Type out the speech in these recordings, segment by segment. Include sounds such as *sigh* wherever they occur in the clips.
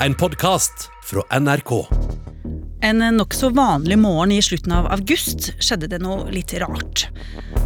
en podkast fra NRK. En nokså vanlig morgen i slutten av august skjedde det noe litt rart.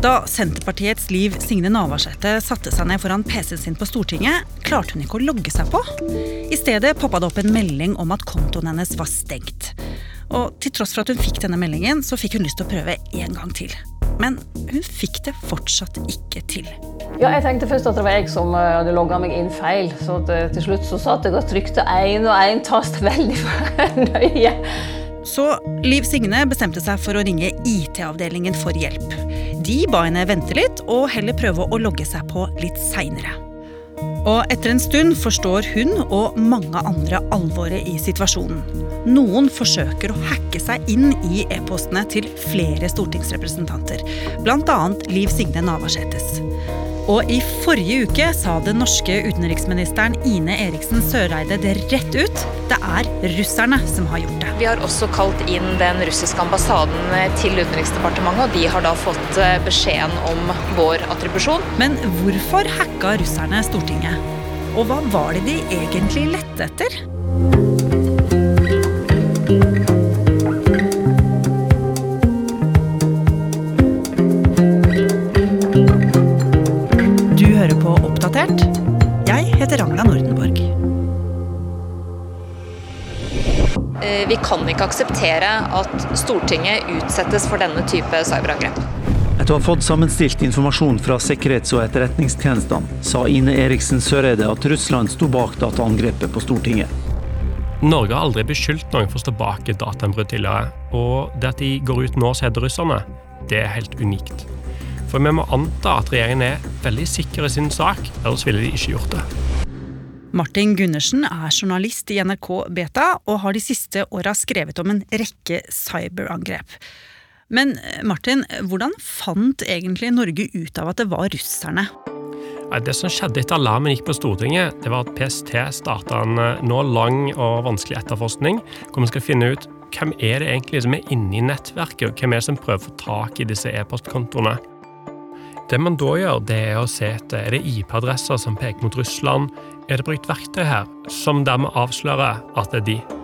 Da Senterpartiets Liv Signe Navarsete satte seg ned foran PC-en sin på Stortinget, klarte hun ikke å logge seg på. I stedet poppa det opp en melding om at kontoen hennes var stengt. Og til tross for at hun fikk denne meldingen, så fikk hun lyst til å prøve en gang til. Men hun fikk det fortsatt ikke til. Ja, jeg tenkte først at det var jeg som eh, hadde logga meg inn feil. Så det, til slutt så satt jeg og trykte én og én tast *laughs* veldig nøye. Så Liv Signe bestemte seg for å ringe IT-avdelingen for hjelp. De ba henne vente litt og heller prøve å logge seg på litt seinere. Og etter en stund forstår hun og mange andre alvoret i situasjonen. Noen forsøker å hacke seg inn i e-postene til flere stortingsrepresentanter, bl.a. Liv Signe Navarsetes. Og i forrige uke sa den norske utenriksministeren Ine Eriksen Søreide det rett ut. Det er russerne som har gjort det. Vi har også kalt inn den russiske ambassaden til Utenriksdepartementet, og de har da fått eh, beskjeden om vår attribusjon. Men hvorfor hacka russerne Stortinget? Og hva var det de egentlig lette etter? Du hører på Oppdatert. Jeg heter Ragna Nordenborg. Eh, Vi kan ikke akseptere at Stortinget utsettes for denne type cyberangrep. Etter å ha fått sammenstilt informasjon fra sikkerhets- og etterretningstjenestene, sa Ine Eriksen Søreide at Russland sto bak dataangrepet på Stortinget. Norge har aldri beskyldt noen for å stå bak et datainnbrudd tidligere, og det at de går ut nå og heter russerne, det er helt unikt. For vi må anta at regjeringen er veldig sikker i sin sak, ellers ville de ikke gjort det. Martin Gundersen er journalist i NRK Beta og har de siste åra skrevet om en rekke cyberangrep. Men eh, Martin, hvordan fant egentlig Norge ut av at det var russerne? Det som skjedde etter alarmen gikk på Stortinget, det var at PST starta en eh, nå lang og vanskelig etterforskning, hvor vi skal finne ut hvem er det egentlig som er inne i nettverket, og hvem er det som prøver å få tak i disse e-postkontoene. Det man da gjør, det er å se etter er det IP-adresser som peker mot Russland. Er det brukt verktøy her som dermed avslører at det er de?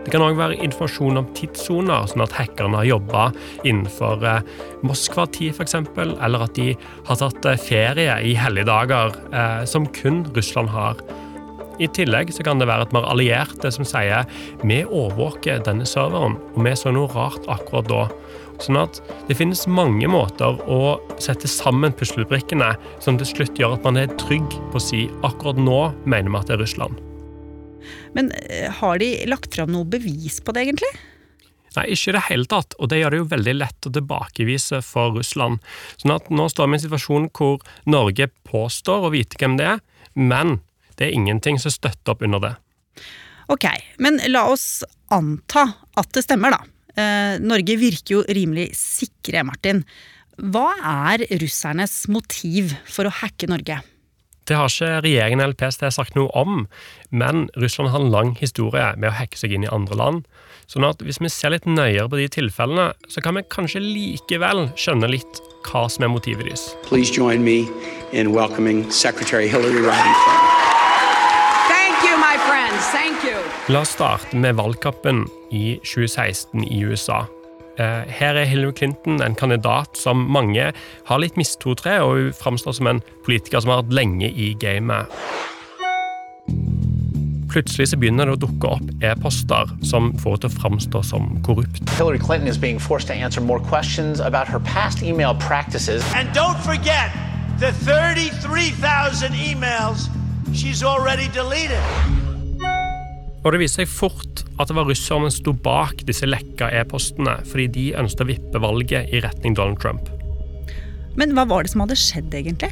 Det kan òg være informasjon om tidssoner, sånn at hackerne har jobba innenfor eh, Moskva-tid f.eks., eller at de har tatt eh, ferie i helligdager, eh, som kun Russland har. I tillegg så kan det være at vi har allierte som sier vi overvåker denne serveren, og vi så noe rart akkurat da. Sånn at det finnes mange måter å sette sammen puslebrikkene som til slutt gjør at man er trygg på å si akkurat nå mener vi at det er Russland. Men eh, har de lagt fram noe bevis på det, egentlig? Nei, ikke i det hele tatt, og det gjør det jo veldig lett å tilbakevise for Russland. Sånn at nå står vi i en situasjon hvor Norge påstår å vite hvem det er, men det er ingenting som støtter opp under det. Ok, men la oss anta at det stemmer, da. Eh, Norge virker jo rimelig sikre, Martin. Hva er russernes motiv for å hacke Norge? Det har ikke regjeringen eller PST sagt noe om, men Russland har en lang historie med å hacke seg inn i andre land. Sånn at hvis vi ser litt nøyere på de tilfellene, så kan vi kanskje likevel skjønne litt hva som er motivet deres. Please join me in welcoming Secretary Hillary Rodham. Thank you, my friends. Thank you. La oss starte med valgkampen i 2016 i USA. Eh, Her er Hillary Clinton en kandidat som mange har litt mistro til, og hun framstår som en politiker som har vært lenge i gamet. Plutselig så begynner det å dukke opp e-poster som får henne til å framstå som korrupt. Hillary Clinton is being forced to answer more questions about her past email practices. And don't forget the 33,000 emails she's already deleted. Og det viste seg fort at det var russerne som sto bak disse lekka e-postene, fordi de ønsket å vippe valget i retning Donald Trump. Men hva var det som hadde skjedd, egentlig?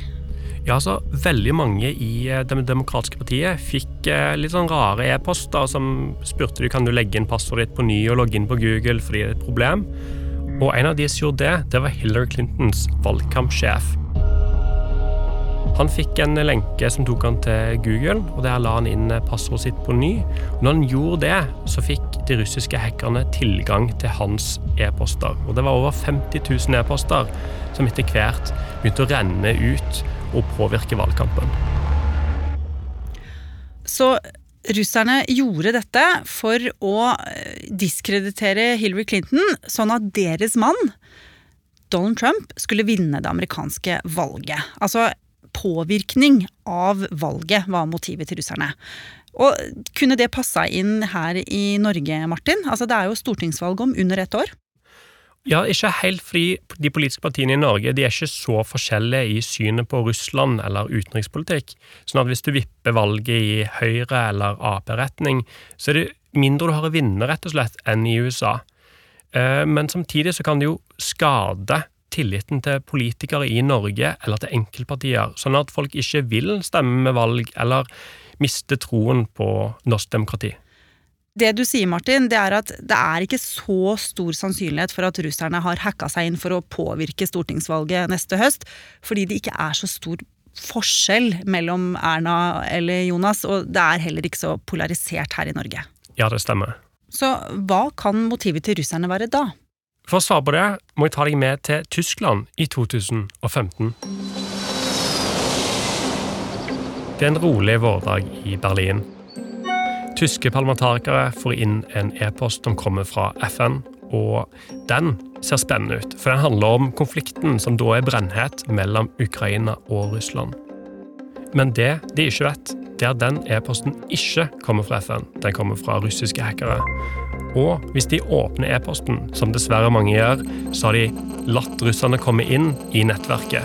Ja, altså, Veldig mange i eh, Det demokratiske partiet fikk eh, litt sånn rare e-poster som spurte de kan du legge inn passordet ditt på ny og logge inn på Google fordi det er et problem. Og en av de som gjorde det, det var Hillary Clintons valgkampsjef. Han fikk en lenke som tok han til Google, og der la han inn passordet sitt på ny. Og når han gjorde det, så fikk de russiske hackerne tilgang til hans e-poster. Og det var over 50 000 e-poster som etter hvert begynte å renne ut og påvirke valgkampen. Så russerne gjorde dette for å eh, diskreditere Hillary Clinton, sånn at deres mann, Donald Trump, skulle vinne det amerikanske valget. Altså påvirkning av valget var motivet til russerne. Og kunne det passa inn her i Norge, Martin? Altså Det er jo stortingsvalg om under ett år. Ja, ikke helt fordi de politiske partiene i Norge de er ikke så forskjellige i synet på Russland eller utenrikspolitikk. Sånn at hvis du vipper valget i Høyre- eller Ap-retning, så er det mindre du har å vinne, rett og slett, enn i USA. Eh, men samtidig så kan det jo skade tilliten til politikere i Norge eller til enkeltpartier, sånn at folk ikke vil stemme med valg eller miste troen på norsk demokrati. Det du sier, Martin, det er at det er ikke så stor sannsynlighet for at russerne har hacka seg inn for å påvirke stortingsvalget neste høst, fordi det ikke er så stor forskjell mellom Erna eller Jonas, og det er heller ikke så polarisert her i Norge. Ja, det stemmer. Så hva kan motivet til russerne være da? For å svare på det må jeg ta deg med til Tyskland i 2015. Det er en rolig vårdag i Berlin. Tyske parlamentarikere får inn en e-post som kommer fra FN, og den ser spennende ut. For den handler om konflikten som da er brennhet mellom Ukraina og Russland. Men det de ikke vet, det er at den e-posten ikke kommer fra FN. Den kommer fra russiske hackere. Og hvis de åpner e-posten, som dessverre mange gjør, så har de latt russerne komme inn i nettverket.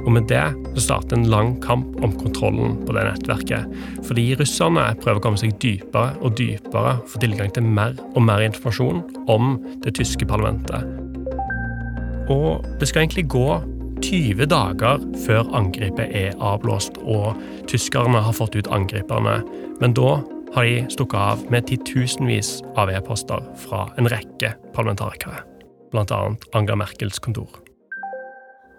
Og med det så starter en lang kamp om kontrollen på det nettverket. Fordi russerne prøver å komme seg dypere og dypere, få tilgang til mer og mer informasjon om det tyske parlamentet. Og det skal egentlig gå 20 dager før angrepet er avblåst, og tyskerne har fått ut angriperne. Men da har de stukket av med titusenvis av e-poster fra en rekke parlamentarikere. Bl.a. Angela Merkels kontor.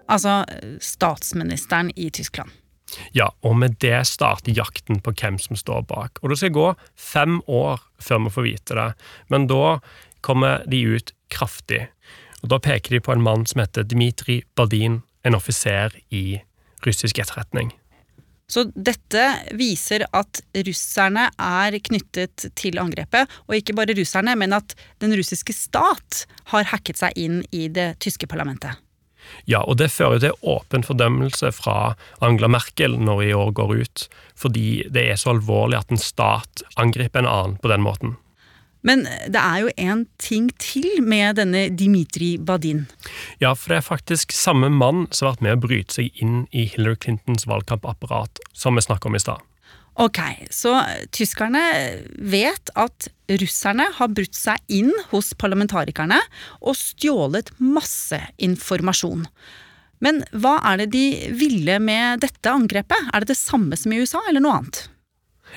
Altså statsministeren i Tyskland. Ja, og med det starter jakten på hvem som står bak. Og det skal gå fem år før vi får vite det, men da kommer de ut kraftig. Og Da peker de på en mann som heter Dmitrij Bardin, en offiser i russisk etterretning. Så dette viser at russerne er knyttet til angrepet, og ikke bare russerne, men at den russiske stat har hacket seg inn i det tyske parlamentet. Ja, og det fører til åpen fordømmelse fra Angela Merkel når i år går ut, fordi det er så alvorlig at en stat angriper en annen på den måten. Men det er jo en ting til med denne Dimitri Badin. Ja, for det er faktisk samme mann som har vært med å bryte seg inn i Hillary Clintons valgkampapparat, som vi snakket om i stad. Ok, så tyskerne vet at russerne har brutt seg inn hos parlamentarikerne og stjålet masse informasjon. Men hva er det de ville med dette angrepet? Er det det samme som i USA, eller noe annet?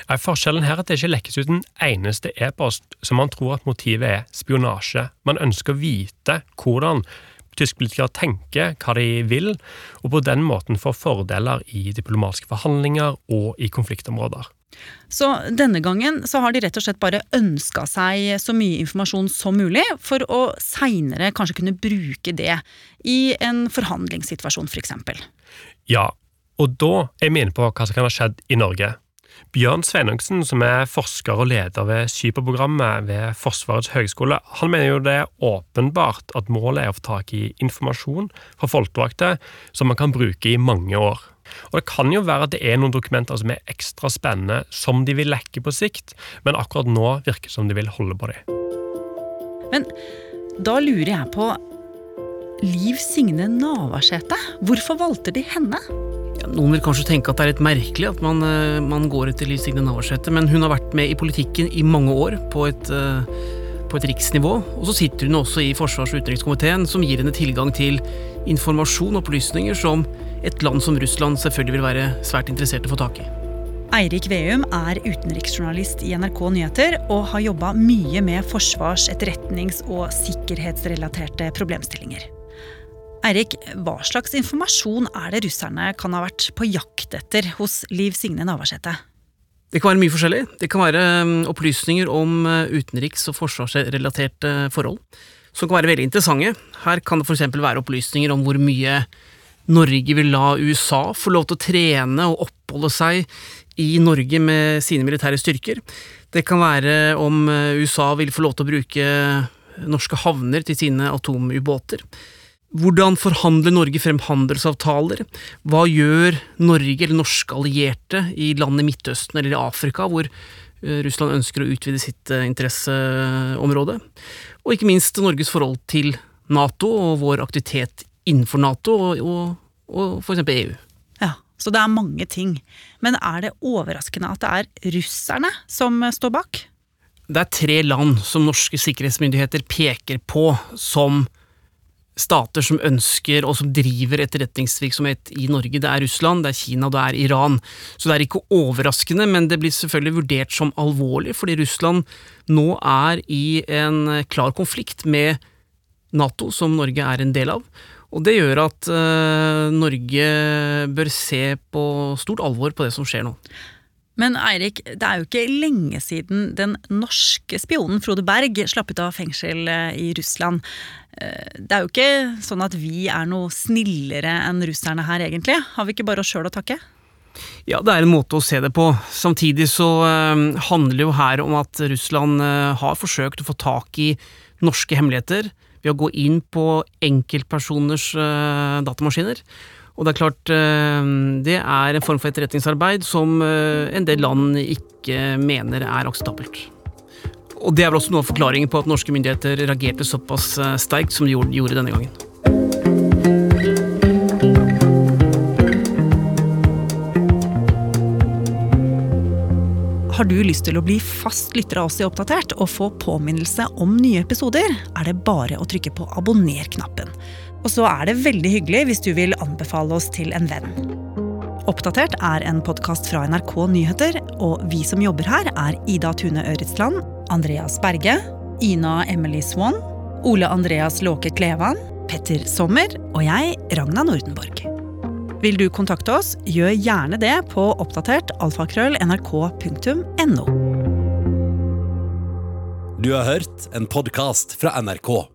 Er forskjellen her at det ikke lekkes ut en eneste e-post som man tror at motivet er spionasje. Man ønsker å vite hvordan tyske politikere tenker hva de vil, og på den måten får fordeler i diplomatiske forhandlinger og i konfliktområder. Så denne gangen så har de rett og slett bare ønska seg så mye informasjon som mulig, for å seinere kanskje kunne bruke det i en forhandlingssituasjon, f.eks. For ja, og da er vi inne på hva som kan ha skjedd i Norge. Bjørn Sveinungsen, som er forsker og leder ved Cyberprogrammet ved Forsvarets høgskole, han mener jo det er åpenbart at målet er å få tak i informasjon fra folkevalgte som man kan bruke i mange år. Og Det kan jo være at det er noen dokumenter som er ekstra spennende, som de vil lekke på sikt, men akkurat nå virker det som de vil holde på dem. Men da lurer jeg på Liv Signe Navarsete. Hvorfor valgte de henne? Noen vil kanskje tenke at det er litt merkelig at man, eh, man går etter Liv Signe Navarsete, men hun har vært med i politikken i mange år på et, eh, på et riksnivå. Og så sitter hun også i forsvars- og utenrikskomiteen, som gir henne tilgang til informasjon og opplysninger som et land som Russland selvfølgelig vil være svært interessert i å få tak i. Eirik Veum er utenriksjournalist i NRK Nyheter og har jobba mye med forsvars-, etterretnings- og sikkerhetsrelaterte problemstillinger. Eirik, hva slags informasjon er det russerne kan ha vært på jakt etter hos Liv Signe Navarsete? Det kan være mye forskjellig. Det kan være um, opplysninger om uh, utenriks- og forsvarsrelaterte forhold, som kan være veldig interessante. Her kan det f.eks. være opplysninger om hvor mye Norge vil la USA få lov til å trene og oppholde seg i Norge med sine militære styrker. Det kan være om eh, USA vil få lov til å bruke norske havner til sine atomubåter. Hvordan forhandler Norge frem handelsavtaler? Hva gjør Norge eller norske allierte i land i Midtøsten eller i Afrika, hvor eh, Russland ønsker å utvide sitt eh, interesseområde? Og ikke minst Norges forhold til Nato og vår aktivitet innenfor Nato og, og, og f.eks. EU. Ja, så det er mange ting. Men er det overraskende at det er russerne som står bak? Det er tre land som norske sikkerhetsmyndigheter peker på som stater som ønsker og som driver etterretningsvirksomhet i Norge. Det er Russland, det er Kina det er Iran. Så det er ikke overraskende, men det blir selvfølgelig vurdert som alvorlig, fordi Russland nå er i en klar konflikt med Nato, som Norge er en del av. Og det gjør at uh, Norge bør se på stort alvor på det som skjer nå. Men Eirik, det er jo ikke lenge siden den norske spionen Frode Berg slapp ut av fengsel eh, i Russland. Eh, det er jo ikke sånn at vi er noe snillere enn russerne her, egentlig. Har vi ikke bare oss sjøl å takke? Ja, det er en måte å se det på. Samtidig så uh, handler det jo her om at Russland har forsøkt å få tak i norske hemmeligheter ved å gå inn på enkeltpersoners datamaskiner. Og det er klart, eh, det er en form for etterretningsarbeid som eh, en del land ikke mener er akseptabelt. Og det er vel også noe av forklaringen på at norske myndigheter reagerte såpass eh, sterkt som de gjorde denne gangen. Har du lyst til å bli fast lytter av oss i Oppdatert og få påminnelse om nye episoder, er det bare å trykke på abonner-knappen. Og så er det veldig hyggelig hvis du vil anbefale oss til en venn. Oppdatert er en podkast fra NRK Nyheter, og vi som jobber her, er Ida Tune Øretsland, Andreas Berge, Ina Emily Swann, Ole Andreas Låke Klevan, Petter Sommer og jeg, Ragna Nordenborg. Vil du kontakte oss, gjør gjerne det på oppdatert alfakrøll nrk.no. Du har hørt en podkast fra NRK.